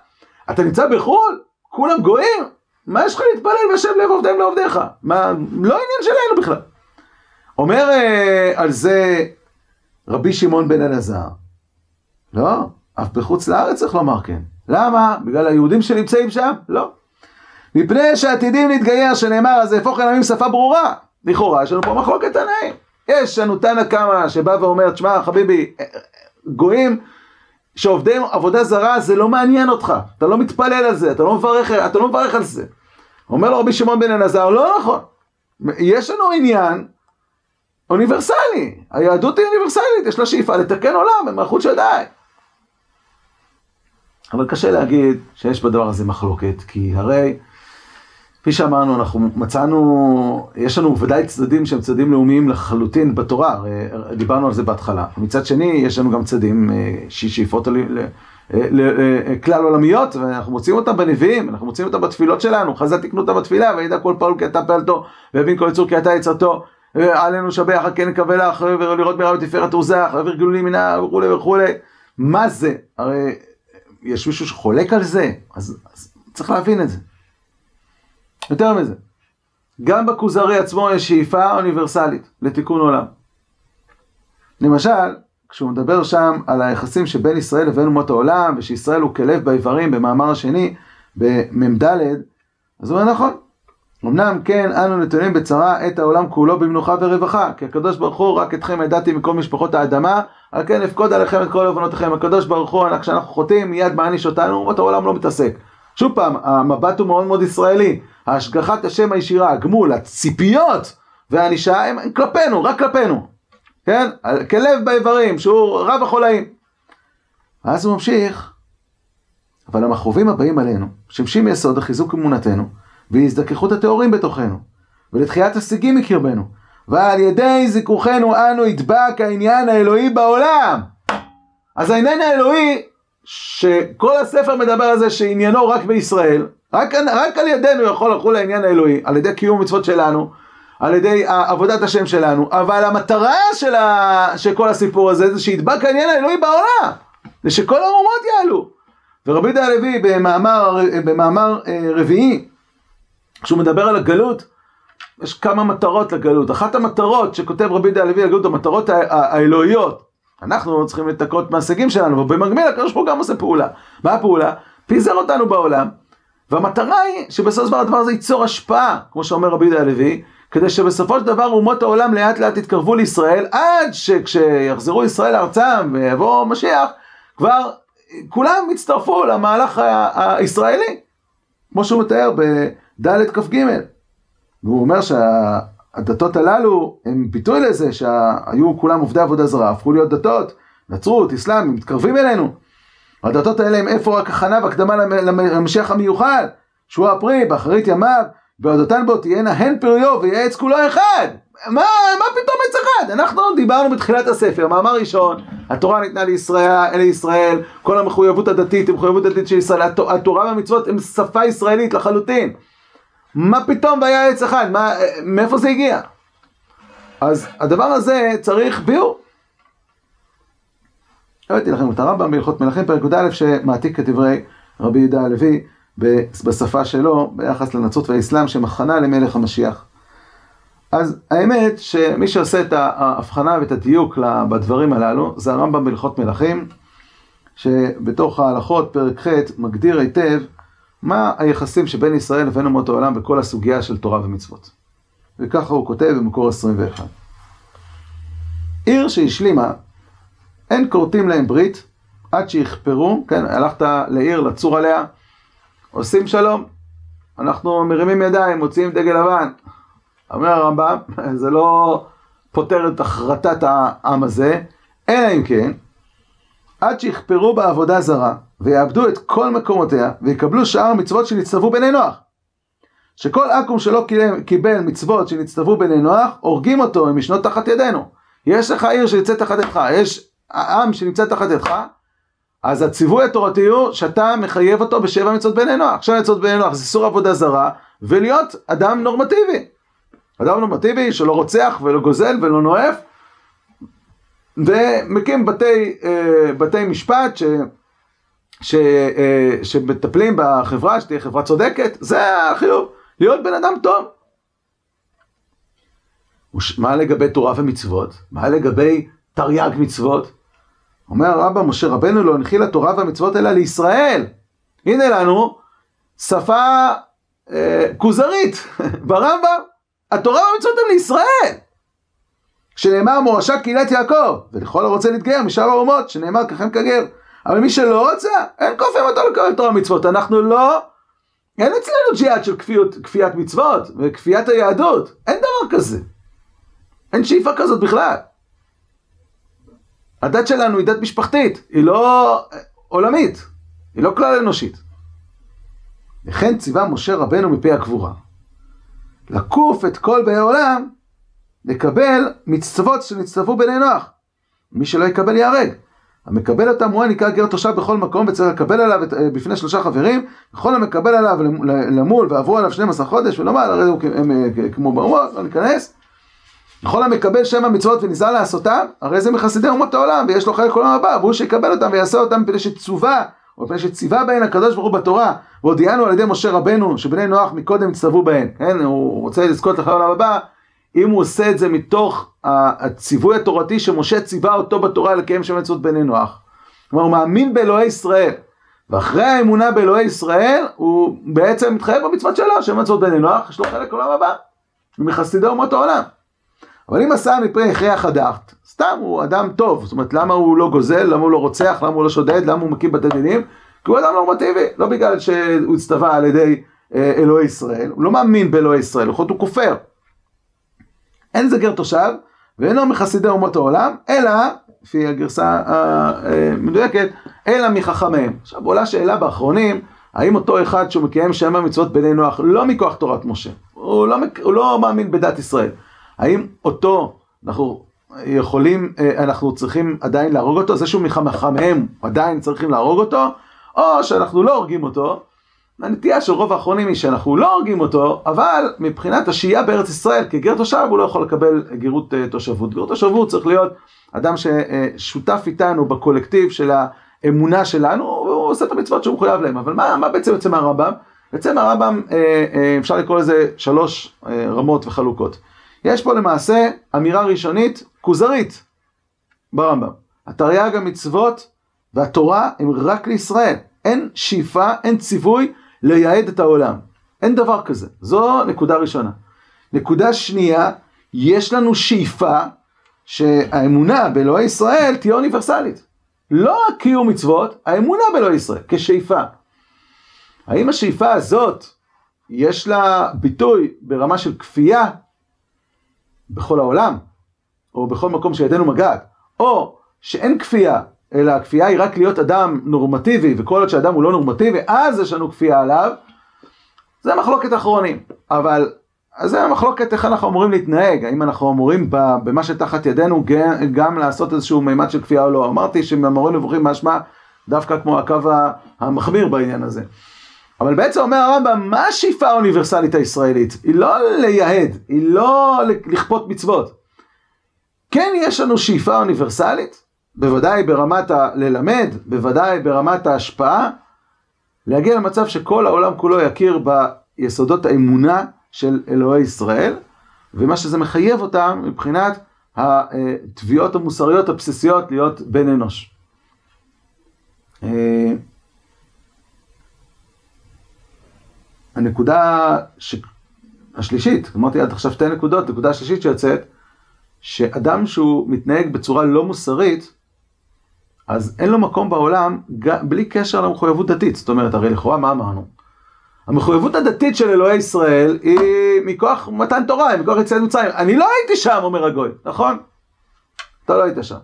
אתה נמצא בחו"ל, כולם גויים, מה יש לך להתפלל והשב לב עובדיהם לעובדיך? מה, לא עניין שלנו בכלל. אומר אה, על זה רבי שמעון בן אלעזר, לא, אף בחוץ לארץ צריך לומר כן. למה? בגלל היהודים שנמצאים שם? לא. מפני שעתידים להתגייר, שנאמר, אז אהפוך אל עמים שפה ברורה. לכאורה, יש לנו פה מחלוקת תנאים. יש לנו תנא קמא שבא ואומר, תשמע, חביבי, גויים שעובדי עבודה זרה, זה לא מעניין אותך. אתה לא מתפלל על זה, אתה לא מברך, אתה לא מברך על זה. אומר לו רבי שמעון בן אלעזר, לא נכון. יש לנו עניין אוניברסלי. היהדות היא אוניברסלית, יש לה שאיפה לתקן עולם במלכות של די. אבל קשה להגיד שיש בדבר הזה מחלוקת, כי הרי, כפי שאמרנו, אנחנו מצאנו, יש לנו ודאי צדדים שהם צדדים לאומיים לחלוטין בתורה, הרי דיברנו על זה בהתחלה. מצד שני, יש לנו גם צדדים אה, שאיפות לכלל עולמיות, ואנחנו מוצאים אותם בנביאים, אנחנו מוצאים אותם בתפילות שלנו, חז"ל תקנו אותם בתפילה, וידע כל פעול כי אתה פעלתו, והבין כל יצור כי אתה יצרתו. עלינו שבח, כן נקווה לך, ולראות מרב ותפארת עוזך, ואוויר גלולים מנה, וכולי וכולי. מה זה? הרי יש מישהו שחולק על זה, אז, אז צריך להבין את זה. יותר מזה, גם בכוזרי עצמו יש שאיפה אוניברסלית לתיקון עולם. למשל, כשהוא מדבר שם על היחסים שבין ישראל לבין אומות העולם, ושישראל הוא כלב באיברים במאמר השני, במ"ד, אז הוא אומר נכון. אמנם כן אנו נתונים בצרה את העולם כולו במנוחה ורווחה, כי הקדוש ברוך הוא רק אתכם ידעתי מכל משפחות האדמה, על כן אפקוד עליכם את כל עוונותיכם. הקדוש ברוך הוא, כשאנחנו חוטאים, מיד מעניש אותנו, אומות העולם לא מתעסק. שוב פעם, המבט הוא מאוד מאוד ישראלי. השגחת השם הישירה, הגמול, הציפיות והענישה הם כלפינו, רק כלפינו. כן? כלב באיברים, שהוא רב החולאים. אז הוא ממשיך, אבל המכרובים הבאים עלינו, שמשים יסוד לחיזוק אמונתנו, והזדככות הטהורים בתוכנו, ולתחיית השיגים מקרבנו, ועל ידי זיכוכנו אנו ידבק העניין האלוהי בעולם. אז העניין האלוהי שכל הספר מדבר על זה שעניינו רק בישראל, רק, רק על ידינו יכול לחול העניין האלוהי, על ידי קיום מצוות שלנו, על ידי עבודת השם שלנו, אבל המטרה של, ה, של כל הסיפור הזה זה שידבק העניין האלוהי בעולם, זה שכל האומות יעלו. ורבי יהודה הלוי במאמר, במאמר אה, רביעי, כשהוא מדבר על הגלות, יש כמה מטרות לגלות. אחת המטרות שכותב רבי יהודה הלוי על הגלות, המטרות האלוהיות, אנחנו צריכים לתקות מההישגים שלנו, ובמקביל הקדוש ברוך הוא גם עושה פעולה. מה הפעולה? פיזר אותנו בעולם, והמטרה היא שבסופו של דבר הדבר הזה ייצור השפעה, כמו שאומר רבי יהודה הלוי, כדי שבסופו של דבר אומות העולם לאט לאט יתקרבו לישראל, עד שכשיחזרו ישראל לארצם ויבוא משיח, כבר כולם יצטרפו למהלך הישראלי, כמו שהוא מתאר בד' כ"ג. והוא אומר שהדתות הללו הם ביטוי לזה שהיו כולם עובדי עבודה זרה, הפכו להיות דתות, נצרות, אסלאם, מתקרבים אלינו. הדתות האלה הם איפה רק הכנה והקדמה למשיח המיוחד, שהוא הפרי, באחרית ימיו, ועודותן בו תהיינה הן פריו ויהיה עץ כולו אחד. מה, מה פתאום עץ אחד? אנחנו דיברנו בתחילת הספר, מאמר ראשון, התורה ניתנה לישראל, לישראל, כל המחויבות הדתית היא מחויבות דתית של ישראל, התורה והמצוות הן שפה ישראלית לחלוטין. מה פתאום והיה עץ אחד? מה, מאיפה זה הגיע? אז הדבר הזה צריך ביור. הבאתי לכם את הרמב"ם בהלכות מלכים פרק י"א שמעתיק את דברי רבי יהודה הלוי בשפה שלו ביחס לנצרות והאסלאם שמכנה למלך המשיח. אז האמת שמי שעושה את ההבחנה ואת הדיוק בדברים הללו זה הרמב"ם בהלכות מלכים שבתוך ההלכות פרק ח' מגדיר היטב מה היחסים שבין ישראל לבין אומות העולם בכל הסוגיה של תורה ומצוות. וככה הוא כותב במקור 21. עיר שהשלימה, אין כורתים להם ברית עד שיכפרו, כן, הלכת לעיר לצור עליה, עושים שלום, אנחנו מרימים ידיים, מוציאים דגל לבן. אומר הרמב"ם, זה לא פותר את החרטת העם הזה, אלא אם כן, עד שיכפרו בעבודה זרה, ויאבדו את כל מקומותיה, ויקבלו שאר מצוות שנצטוו בני נוח. שכל עכו"ם שלא קיבל מצוות שנצטוו בני נוח, הורגים אותו ישנו תחת ידינו. יש לך עיר שנמצאת תחת ידך, יש עם שנמצא תחת ידך, אז הציווי התורתי הוא שאתה מחייב אותו בשבע מצוות בני נוח. שבע מצוות בני נוח זה איסור עבודה זרה, ולהיות אדם נורמטיבי. אדם נורמטיבי שלא רוצח ולא גוזל ולא נואף, ומקים בתי, אה, בתי משפט ש, ש, אה, שמטפלים בחברה, שתהיה חברה צודקת, זה החיוב, להיות בן אדם טוב. מה לגבי תורה ומצוות? מה לגבי תרי"ג מצוות? אומר הרמב"ם, משה רבנו לא הנחיל התורה והמצוות אלא לישראל. הנה לנו שפה אה, כוזרית ברמב"ם, התורה והמצוות הן לישראל. שנאמר מורשה קהילת יעקב, ולכל הרוצה להתגייר משאר האומות, שנאמר ככם כגר. אבל מי שלא רוצה, אין כופים אותו לקבל תורה ומצוות. אנחנו לא, אין אצלנו ג'יהאד של כפיות, כפיית מצוות וכפיית היהדות. אין דבר כזה. אין שאיפה כזאת בכלל. הדת שלנו היא דת משפחתית, היא לא עולמית, היא לא כלל אנושית. לכן ציווה משה רבנו מפי הקבורה. לקוף את כל באי עולם לקבל מצוות שנצטוו בני נוח. מי שלא יקבל ייהרג. המקבל אותם הוא הנקרא גר תושב בכל מקום וצריך לקבל עליו את, אה, בפני שלושה חברים, וכל המקבל עליו למול ועברו עליו 12 חודש ולומר הרי הם אה, כמו באומות, לא ניכנס. וכל המקבל שם המצוות ונזהר לעשותם, הרי זה מחסידי אומות העולם ויש לו חלק עולם הבא, והוא שיקבל אותם ויעשה אותם מפני שצווה, או מפני שציווה בהן הקדוש ברוך הוא בתורה, והודיענו על ידי משה רבנו שבני נוח מקודם הצטוו בהן, כן, הוא רוצה לזכות לחיי העולם הבא, אם הוא עושה את זה מתוך הציווי התורתי שמשה ציווה אותו בתורה לקיים שם מצוות בני נוח. כלומר, הוא מאמין באלוהי ישראל. ואחרי האמונה באלוהי ישראל, הוא בעצם מתחייב במצוות שלו, שם מצוות בני נוח, יש לו חלק עולם הבא. מחסידי אומות העולם. אבל אם עשה מפרי הכרח הדעת, סתם הוא אדם טוב, זאת אומרת למה הוא לא גוזל, למה הוא לא רוצח, למה הוא לא שודד, למה הוא מקים בתי דינים? כי הוא אדם נורמטיבי, לא בגלל שהוא הצטווה על ידי אה, אלוהי ישראל, הוא לא מאמין באלוהי ישראל, לפחות הוא כופר. אין זה גר תושב, ואינו מחסידי אומות העולם, אלא, לפי הגרסה המדויקת, אלא מחכמיהם. עכשיו עולה שאלה באחרונים, האם אותו אחד שהוא מקיים שם המצוות בני נוח, לא מכוח תורת משה, הוא לא, הוא לא מאמין בדת ישראל, האם אותו, אנחנו יכולים, אה, אנחנו צריכים עדיין להרוג אותו, זה שהוא מחמם, עדיין צריכים להרוג אותו, או שאנחנו לא הורגים אותו, הנטייה של רוב האחרונים היא שאנחנו לא הורגים אותו, אבל מבחינת השהייה בארץ ישראל כגר תושב הוא לא יכול לקבל גרות אה, תושבות. גר תושבות צריך להיות אדם ששותף איתנו בקולקטיב של האמונה שלנו, והוא עושה את המצוות שהוא מחויב להם. אבל מה, מה בעצם יוצא מהרמב"ם? יוצא מהרמב"ם, אה, אה, אפשר לקרוא לזה שלוש רמות וחלוקות. יש פה למעשה אמירה ראשונית כוזרית ברמב"ם. התרי"ג המצוות והתורה הם רק לישראל. אין שאיפה, אין ציווי לייעד את העולם. אין דבר כזה. זו נקודה ראשונה. נקודה שנייה, יש לנו שאיפה שהאמונה באלוהי ישראל תהיה אוניברסלית. לא קיום מצוות, האמונה באלוהי ישראל, כשאיפה. האם השאיפה הזאת, יש לה ביטוי ברמה של כפייה בכל העולם, או בכל מקום שידינו מגעת, או שאין כפייה, אלא הכפייה היא רק להיות אדם נורמטיבי, וכל עוד שאדם הוא לא נורמטיבי, אז יש לנו כפייה עליו, זה מחלוקת אחרונים. אבל זה המחלוקת איך אנחנו אמורים להתנהג, האם אנחנו אמורים במה שתחת ידינו גם לעשות איזשהו מימד של כפייה או לא. אמרתי שמאמרים נבוכים משמע דווקא כמו הקו המחמיר בעניין הזה. אבל בעצם אומר הרמב"ם, מה השאיפה האוניברסלית הישראלית? היא לא לייהד, היא לא לכפות מצוות. כן יש לנו שאיפה אוניברסלית, בוודאי ברמת הללמד, בוודאי ברמת ההשפעה, להגיע למצב שכל העולם כולו יכיר ביסודות האמונה של אלוהי ישראל, ומה שזה מחייב אותם מבחינת התביעות המוסריות הבסיסיות להיות בן אנוש. הנקודה ש... השלישית, אמרתי עד עכשיו שתי נקודות, נקודה שלישית שיוצאת, שאדם שהוא מתנהג בצורה לא מוסרית, אז אין לו מקום בעולם בלי קשר למחויבות דתית. זאת אומרת, הרי לכאורה מה אמרנו? המחויבות הדתית של אלוהי ישראל היא מכוח מתן תורה, היא מכוח יציאת מצרים. אני לא הייתי שם, אומר הגוי, נכון? אתה לא היית שם.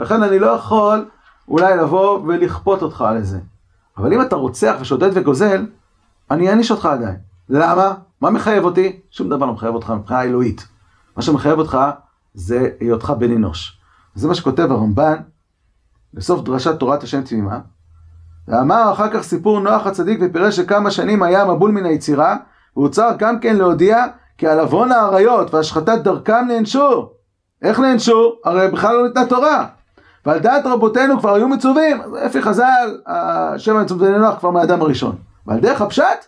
לכן אני לא יכול אולי לבוא ולכפות אותך על זה. אבל אם אתה רוצח ושודד וגוזל, אני אעניש אותך עדיין. למה? מה מחייב אותי? שום דבר לא מחייב אותך מבחינה אלוהית. מה שמחייב אותך זה היותך בן אנוש. זה מה שכותב הרמב"ן בסוף דרשת תורת השם תמימה. ואמר אחר כך סיפור נוח הצדיק ופירש שכמה שנים היה מבול מן היצירה, והוא צריך גם כן להודיע כי על עוון האריות והשחטת דרכם נענשו. איך נענשו? הרי בכלל לא ניתנה תורה. ועל דעת רבותינו כבר היו מצווים, אפי חז"ל, השם המצוות בני נוח כבר מהאדם הראשון. ועל דרך הפשט,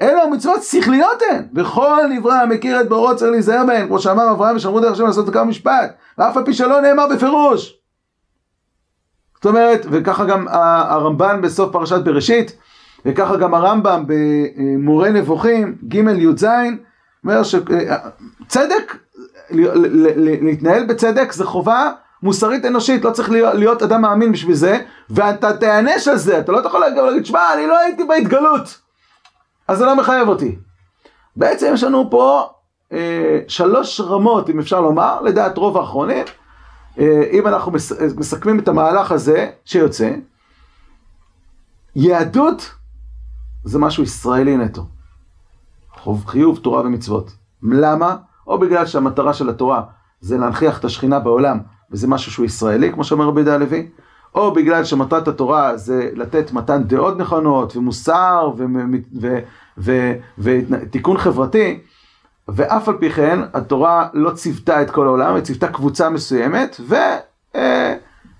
אלו המצוות שכליות הן, וכל נברא המכיר את בורו צריך להיזהר בהן, כמו שאמר אברהם ושמרו דרך השם לעשות כמה משפט, ואף על פי שלא נאמר בפירוש. זאת אומרת, וככה גם הרמב"ן בסוף פרשת בראשית, וככה גם הרמב"ם במורה נבוכים, ג' י"ז, אומר שצדק, להתנהל בצדק זה חובה מוסרית אנושית, לא צריך להיות, להיות אדם מאמין בשביל זה, ואתה תיענש על זה, אתה לא יכול להגיד, שמע, אני לא הייתי בהתגלות, אז זה לא מחייב אותי. בעצם יש לנו פה אה, שלוש רמות, אם אפשר לומר, לדעת רוב האחרונים, אה, אם אנחנו מסכמים את המהלך הזה שיוצא, יהדות זה משהו ישראלי נטו. חוב חיוב תורה ומצוות. למה? או בגלל שהמטרה של התורה זה להנכיח את השכינה בעולם, וזה משהו שהוא ישראלי, כמו שאומר רבי יהודה הלוי, או בגלל שמטרת התורה זה לתת מתן דעות נכונות, ומוסר, ותיקון חברתי, ואף על פי כן, התורה לא ציוותה את כל העולם, היא ציוותה קבוצה מסוימת,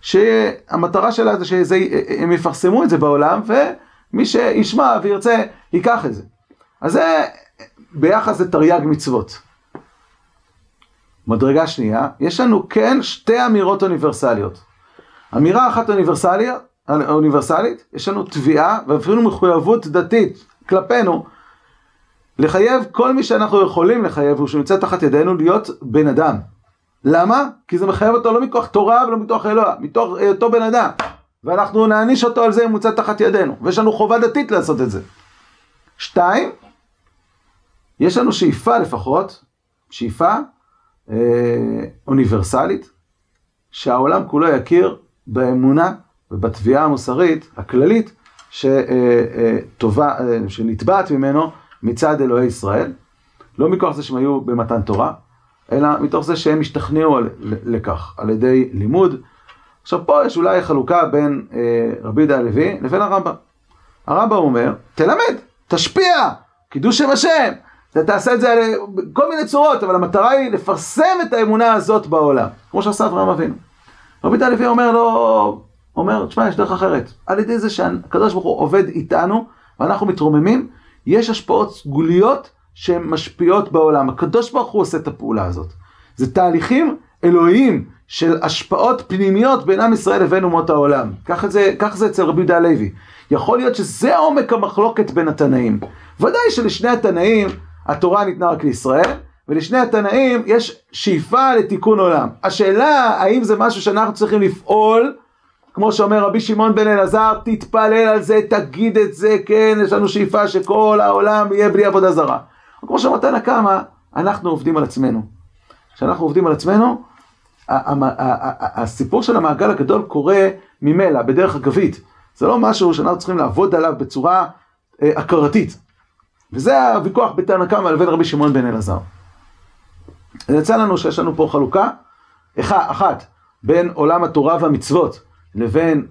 ושהמטרה אה, שלה זה שהם יפרסמו את זה בעולם, ומי שישמע וירצה, ייקח את זה. אז זה ביחס לתרי"ג מצוות. מדרגה שנייה, יש לנו כן שתי אמירות אוניברסליות. אמירה אחת אוניברסלית, אוניברסלית, יש לנו תביעה ואפילו מחויבות דתית כלפינו לחייב כל מי שאנחנו יכולים לחייב, הוא שנמצא תחת ידינו, להיות בן אדם. למה? כי זה מחייב אותו לא מכוח תורה ולא מכוח אלוה, מתוך היותו בן אדם. ואנחנו נעניש אותו על זה אם הוא נמצא תחת ידינו, ויש לנו חובה דתית לעשות את זה. שתיים, יש לנו שאיפה לפחות, שאיפה אה, אוניברסלית, שהעולם כולו יכיר באמונה ובתביעה המוסרית הכללית שטובה, אה, אה, שנתבעת ממנו מצד אלוהי ישראל, לא מכוח זה שהם היו במתן תורה, אלא מתוך זה שהם השתכנעו לכך, על ידי לימוד. עכשיו פה יש אולי חלוקה בין אה, רבי יהודה הלוי לבין הרמב"ם. הרמב"ם אומר, תלמד, תשפיע, קידוש שם השם. אתה תעשה את זה בכל מיני צורות, אבל המטרה היא לפרסם את האמונה הזאת בעולם, כמו שעשה אברהם אבינו. רבי יהודה הלוי אומר לו, אומר, תשמע, יש דרך אחרת. על ידי זה שהקדוש ברוך הוא עובד איתנו, ואנחנו מתרוממים, יש השפעות סגוליות שהן משפיעות בעולם. הקדוש ברוך הוא עושה את הפעולה הזאת. זה תהליכים אלוהיים של השפעות פנימיות בין עם ישראל לבין אומות העולם. ככה זה, כך זה אצל רבי יהודה הלוי. יכול להיות שזה עומק המחלוקת בין התנאים. ודאי שלשני התנאים התורה ניתנה רק לישראל, ולשני התנאים יש שאיפה לתיקון עולם. השאלה האם זה משהו שאנחנו צריכים לפעול כמו שאומר רבי שמעון בן אלעזר, תתפלל על זה, תגיד את זה, כן, יש לנו שאיפה שכל העולם יהיה בלי עבודה זרה. כמו שאמרת נקמה, אנחנו עובדים על עצמנו. כשאנחנו עובדים על עצמנו, הסיפור של המעגל הגדול קורה ממילא, בדרך אגבית. זה לא משהו שאנחנו צריכים לעבוד עליו בצורה אה, הכרתית. וזה הוויכוח בין תנא לבין רבי שמעון בן אלעזר. יצא לנו שיש לנו פה חלוקה אחת בין עולם התורה והמצוות לבין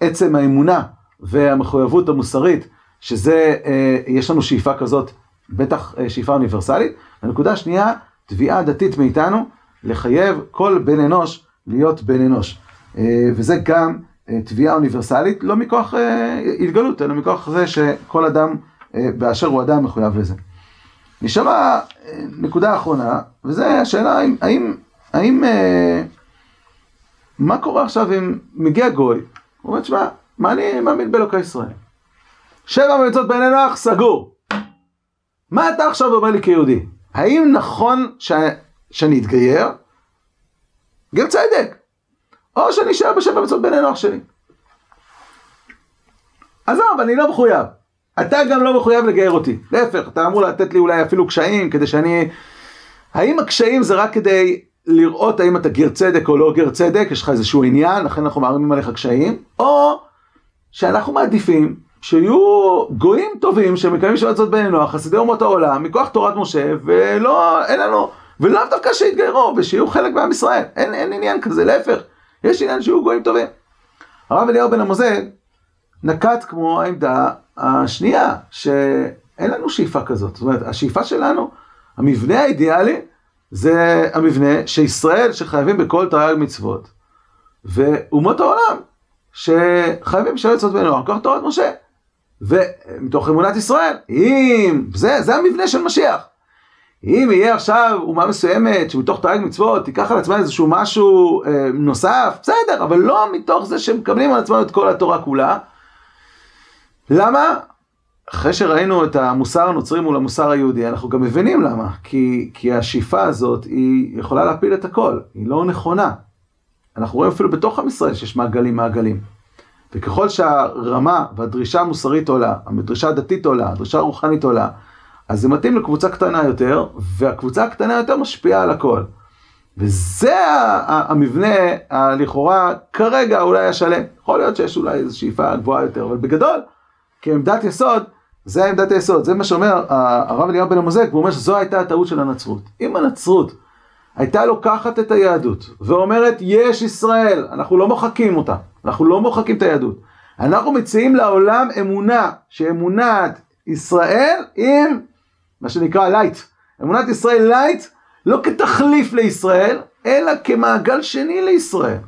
עצם האמונה והמחויבות המוסרית, שזה, אה, יש לנו שאיפה כזאת, בטח אה, שאיפה אוניברסלית. הנקודה השנייה, תביעה דתית מאיתנו, לחייב כל בן אנוש להיות בן אנוש. אה, וזה גם אה, תביעה אוניברסלית, לא מכוח אה, התגלות, אלא מכוח זה שכל אדם באשר הוא אדם מחויב לזה. נשארה אה, נקודה אחרונה, וזה השאלה האם, האם, האם אה, מה קורה עכשיו אם מגיע גוי, הוא אומר, תשמע, מה אני מאמין באלוקי ישראל? שבע מצוות בעיני נוח, סגור. מה אתה עכשיו אומר לי כיהודי? האם נכון ש... שאני אתגייר? גר צדק. או שאני אשאר בשבע מצוות בעיני נוח שלי. עזוב, אני לא מחויב. אתה גם לא מחויב לגייר אותי. להפך, אתה אמור לתת לי אולי אפילו קשיים כדי שאני... האם הקשיים זה רק כדי לראות האם אתה גר צדק או לא גר צדק, יש לך איזשהו עניין, לכן אנחנו מערימים עליך קשיים, או שאנחנו מעדיפים שיהיו גויים טובים שמקיימים שבת זאת בעינינו, חסידי אומות העולם, מכוח תורת משה, ולא, אין לנו, ולאו דווקא שיתגיירו, ושיהיו חלק בעם ישראל. אין, אין עניין כזה, להפך, יש עניין שיהיו גויים טובים. הרב אליהו בן המוזג נקט כמו העמדה השנייה, שאין לנו שאיפה כזאת. זאת אומרת, השאיפה שלנו, המבנה האידיאלי, זה המבנה שישראל שחייבים בכל תרי"ג מצוות, ואומות העולם שחייבים בשביל עצות בני נוער, כוח תורת משה. ומתוך אמונת ישראל, אם, זה, זה המבנה של משיח. אם יהיה עכשיו אומה מסוימת שמתוך תרי"ג מצוות תיקח על עצמה איזשהו משהו אה, נוסף, בסדר, אבל לא מתוך זה שמקבלים על עצמם את כל התורה כולה. למה? אחרי שראינו את המוסר הנוצרי מול המוסר היהודי, אנחנו גם מבינים למה. כי, כי השאיפה הזאת היא יכולה להפיל את הכל, היא לא נכונה. אנחנו רואים אפילו בתוך עם ישראל שיש מעגלים מעגלים. וככל שהרמה והדרישה המוסרית עולה, הדרישה הדתית עולה, הדרישה הרוחנית עולה, אז זה מתאים לקבוצה קטנה יותר, והקבוצה הקטנה יותר משפיעה על הכל. וזה המבנה הלכאורה כרגע אולי השלם. יכול להיות שיש אולי איזו שאיפה גבוהה יותר, אבל בגדול, כעמדת יסוד, זה עמדת היסוד, זה מה שאומר הרב אליהו בן המוזג, הוא אומר שזו הייתה הטעות של הנצרות. אם הנצרות הייתה לוקחת את היהדות ואומרת יש ישראל, אנחנו לא מוחקים אותה, אנחנו לא מוחקים את היהדות. אנחנו מציעים לעולם אמונה, שאמונת ישראל עם מה שנקרא light. אמונת ישראל light לא כתחליף לישראל, אלא כמעגל שני לישראל.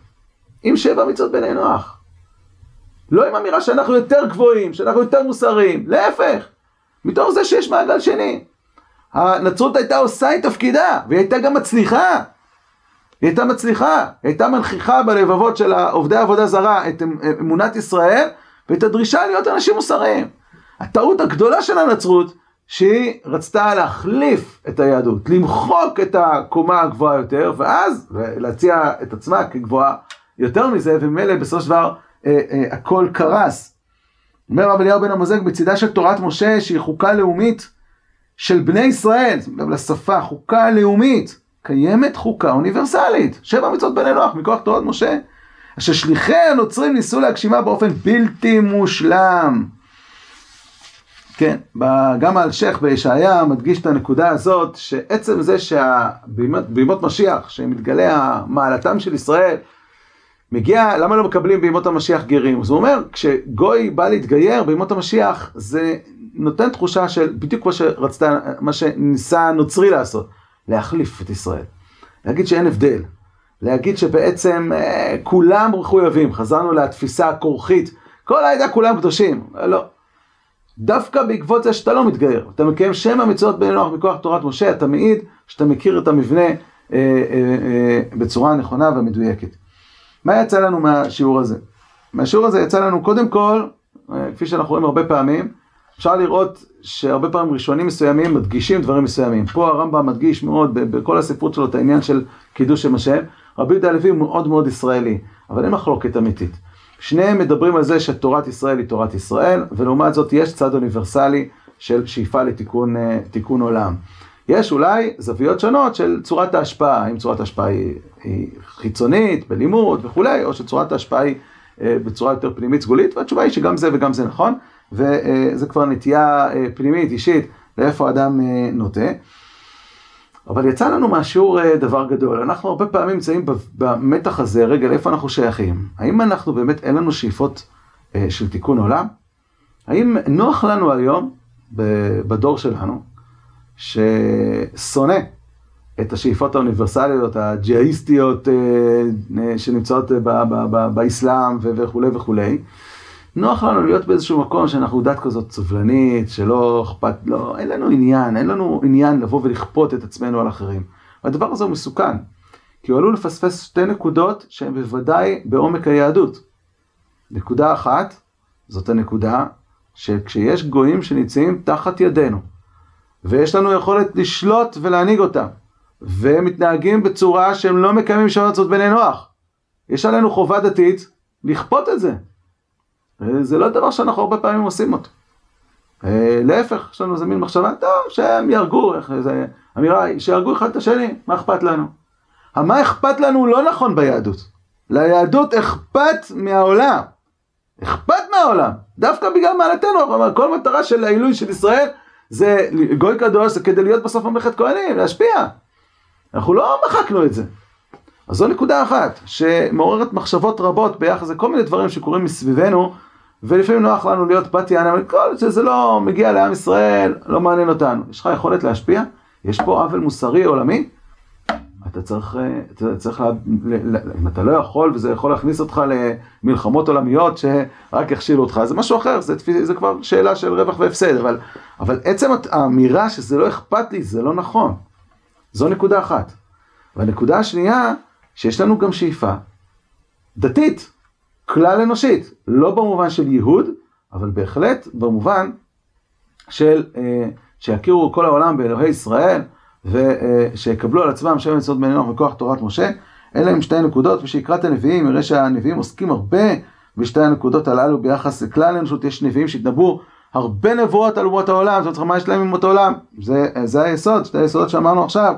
עם שבע מצוות בני נוח. לא עם אמירה שאנחנו יותר גבוהים, שאנחנו יותר מוסריים, להפך, מתוך זה שיש מעגל שני. הנצרות הייתה עושה את תפקידה, והיא הייתה גם מצליחה. היא הייתה מצליחה, היא הייתה מנכיחה בלבבות של עובדי עבודה זרה את אמ-, אמונת ישראל ואת הדרישה להיות אנשים מוסריים. הטעות הגדולה של הנצרות, שהיא רצתה להחליף את היהדות, למחוק את הקומה הגבוהה יותר, ואז להציע את עצמה כגבוהה יותר מזה, וממילא בסופו של דבר אה, אה, הכל קרס. אומר רב אליהו בן המוזג בצידה של תורת משה שהיא חוקה לאומית של בני ישראל, לב לשפה, חוקה לאומית, קיימת חוקה אוניברסלית, שבע מצוות בני נוח מכוח תורת משה, אשר שליחי הנוצרים ניסו להגשימה באופן בלתי מושלם. כן, גם האלשיך בישעיה מדגיש את הנקודה הזאת, שעצם זה שבימות משיח, שמתגלה מעלתם של ישראל, מגיע, למה לא מקבלים בימות המשיח גרים? אז הוא אומר, כשגוי בא להתגייר בימות המשיח, זה נותן תחושה של בדיוק כמו שרצתה, מה שניסה הנוצרי לעשות, להחליף את ישראל. להגיד שאין הבדל. להגיד שבעצם אה, כולם מחויבים, חזרנו לתפיסה הכורחית, כל העדה כולם קדושים. לא. דווקא בעקבות זה שאתה לא מתגייר, אתה מקיים שם המצוות בני נוח מכוח תורת משה, אתה מעיד שאתה מכיר את המבנה אה, אה, אה, בצורה נכונה ומדויקת. מה יצא לנו מהשיעור הזה? מהשיעור הזה יצא לנו קודם כל, אה, כפי שאנחנו רואים הרבה פעמים, אפשר לראות שהרבה פעמים ראשונים מסוימים מדגישים דברים מסוימים. פה הרמב"ם מדגיש מאוד בכל הספרות שלו את העניין של קידוש שם השם. רבי יהודה הלוי הוא מאוד מאוד ישראלי, אבל אין מחלוקת אמיתית. שניהם מדברים על זה שתורת ישראל היא תורת ישראל, ולעומת זאת יש צד אוניברסלי של שאיפה לתיקון אה, עולם. יש אולי זוויות שונות של צורת ההשפעה, האם צורת ההשפעה היא, היא חיצונית, בלימוד וכולי, או שצורת ההשפעה היא אה, בצורה יותר פנימית סגולית, והתשובה היא שגם זה וגם זה נכון, וזה כבר נטייה אה, פנימית, אישית, לאיפה אדם נוטה. אבל יצא לנו מהשיעור אה, דבר גדול, אנחנו הרבה פעמים נמצאים במתח הזה, רגע, לאיפה אנחנו שייכים? האם אנחנו באמת, אין לנו שאיפות אה, של תיקון עולם? האם נוח לנו היום, בדור שלנו, ששונא את השאיפות האוניברסליות, הג'יהאיסטיות אה, שנמצאות באסלאם וכולי וכולי, נוח לנו להיות באיזשהו מקום שאנחנו דת כזאת סובלנית, שלא אכפת, לא, אין לנו עניין, אין לנו עניין לבוא ולכפות את עצמנו על אחרים. והדבר הזה הוא מסוכן, כי הוא עלול לפספס שתי נקודות שהן בוודאי בעומק היהדות. נקודה אחת, זאת הנקודה שכשיש גויים שנמצאים תחת ידינו, ויש לנו יכולת לשלוט ולהנהיג אותם, והם מתנהגים בצורה שהם לא מקיימים שעות זאת בני נוח, יש עלינו חובה דתית לכפות את זה. זה לא דבר שאנחנו הרבה פעמים עושים אותו. אה, להפך, יש לנו איזה מין מחשבה, טוב, שהם יהרגו, איזה אמירה היא, שיהרגו אחד את השני, מה אכפת לנו? המה אכפת לנו לא נכון ביהדות. ליהדות אכפת מהעולם. אכפת מהעולם. דווקא בגלל מעלתנו, כל מטרה של העילוי של ישראל זה גוי קדוש, זה כדי להיות בסוף ממלכת כהנים, להשפיע. אנחנו לא מחקנו את זה. אז זו נקודה אחת, שמעוררת מחשבות רבות ביחס לכל מיני דברים שקורים מסביבנו, ולפעמים נוח לנו להיות בת יענה, כל שזה לא מגיע לעם ישראל, לא מעניין אותנו. יש לך יכולת להשפיע? יש פה עוול מוסרי עולמי? אתה צריך, אתה צריך, אם אתה לא יכול וזה יכול להכניס אותך למלחמות עולמיות שרק יכשילו אותך, זה משהו אחר, זה, זה כבר שאלה של רווח והפסד, אבל, אבל עצם האמירה שזה לא אכפת לי, זה לא נכון. זו נקודה אחת. והנקודה השנייה, שיש לנו גם שאיפה דתית. כלל אנושית, לא במובן של ייהוד, אבל בהחלט במובן של אה, שיכירו כל העולם באלוהי ישראל, ושיקבלו על עצמם שם מצוות בני נוח מכוח תורת משה. אלה הם שתי נקודות, ושיקרא את הנביאים, יראה שהנביאים עוסקים הרבה בשתי הנקודות הללו ביחס לכלל האנושות. יש נביאים שהתנבאו הרבה נבואות על אומות העולם, זאת אומרת, מה יש להם עם אומות העולם? זה, זה היסוד, שתי היסודות שאמרנו עכשיו.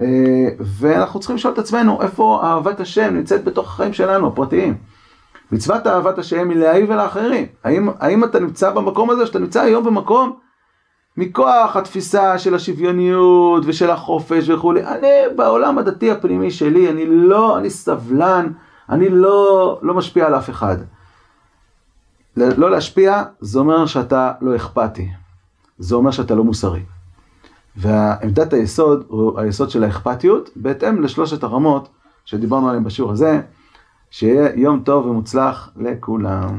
אה, ואנחנו צריכים לשאול את עצמנו, איפה אהבת השם נמצאת בתוך החיים שלנו, הפרטיים. מצוות אהבת השם היא להעיב אל האחרים. האם, האם אתה נמצא במקום הזה, שאתה נמצא היום במקום מכוח התפיסה של השוויוניות ושל החופש וכולי. אני בעולם הדתי הפנימי שלי, אני לא, אני סבלן, אני לא, לא משפיע על אף אחד. לא להשפיע, זה אומר שאתה לא אכפתי. זה אומר שאתה לא מוסרי. ועמדת היסוד הוא היסוד של האכפתיות, בהתאם לשלושת הרמות שדיברנו עליהן בשיעור הזה. שיהיה יום טוב ומוצלח לכולם.